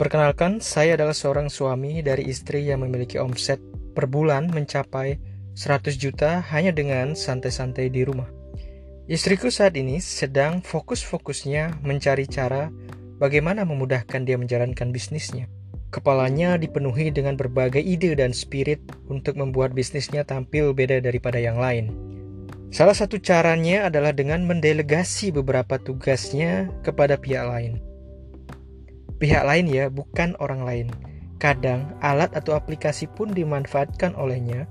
Perkenalkan, saya adalah seorang suami dari istri yang memiliki omset per bulan mencapai 100 juta hanya dengan santai-santai di rumah. Istriku saat ini sedang fokus-fokusnya mencari cara bagaimana memudahkan dia menjalankan bisnisnya. Kepalanya dipenuhi dengan berbagai ide dan spirit untuk membuat bisnisnya tampil beda daripada yang lain. Salah satu caranya adalah dengan mendelegasi beberapa tugasnya kepada pihak lain pihak lain ya, bukan orang lain. Kadang alat atau aplikasi pun dimanfaatkan olehnya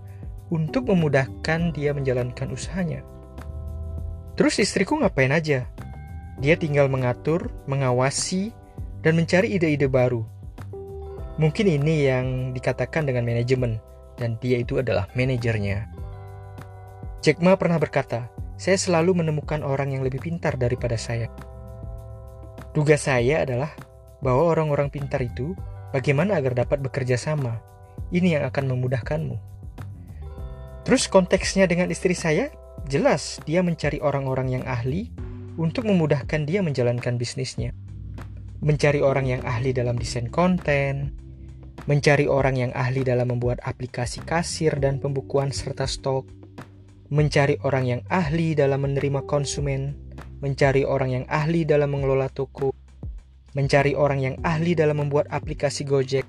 untuk memudahkan dia menjalankan usahanya. Terus istriku ngapain aja? Dia tinggal mengatur, mengawasi, dan mencari ide-ide baru. Mungkin ini yang dikatakan dengan manajemen, dan dia itu adalah manajernya. Jack Ma pernah berkata, saya selalu menemukan orang yang lebih pintar daripada saya. Tugas saya adalah bahwa orang-orang pintar itu bagaimana agar dapat bekerja sama. Ini yang akan memudahkanmu. Terus konteksnya dengan istri saya, jelas dia mencari orang-orang yang ahli untuk memudahkan dia menjalankan bisnisnya. Mencari orang yang ahli dalam desain konten, mencari orang yang ahli dalam membuat aplikasi kasir dan pembukuan serta stok, mencari orang yang ahli dalam menerima konsumen, mencari orang yang ahli dalam mengelola toko, mencari orang yang ahli dalam membuat aplikasi Gojek.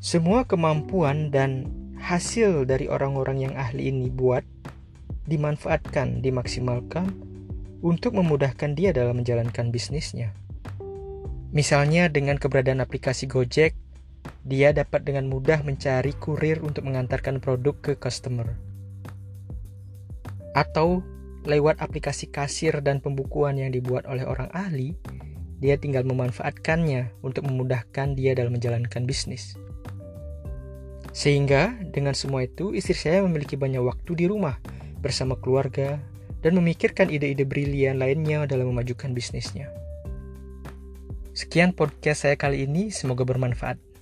Semua kemampuan dan hasil dari orang-orang yang ahli ini buat dimanfaatkan, dimaksimalkan untuk memudahkan dia dalam menjalankan bisnisnya. Misalnya dengan keberadaan aplikasi Gojek, dia dapat dengan mudah mencari kurir untuk mengantarkan produk ke customer. Atau lewat aplikasi kasir dan pembukuan yang dibuat oleh orang ahli, dia tinggal memanfaatkannya untuk memudahkan dia dalam menjalankan bisnis. Sehingga dengan semua itu istri saya memiliki banyak waktu di rumah bersama keluarga dan memikirkan ide-ide brilian lainnya dalam memajukan bisnisnya. Sekian podcast saya kali ini, semoga bermanfaat.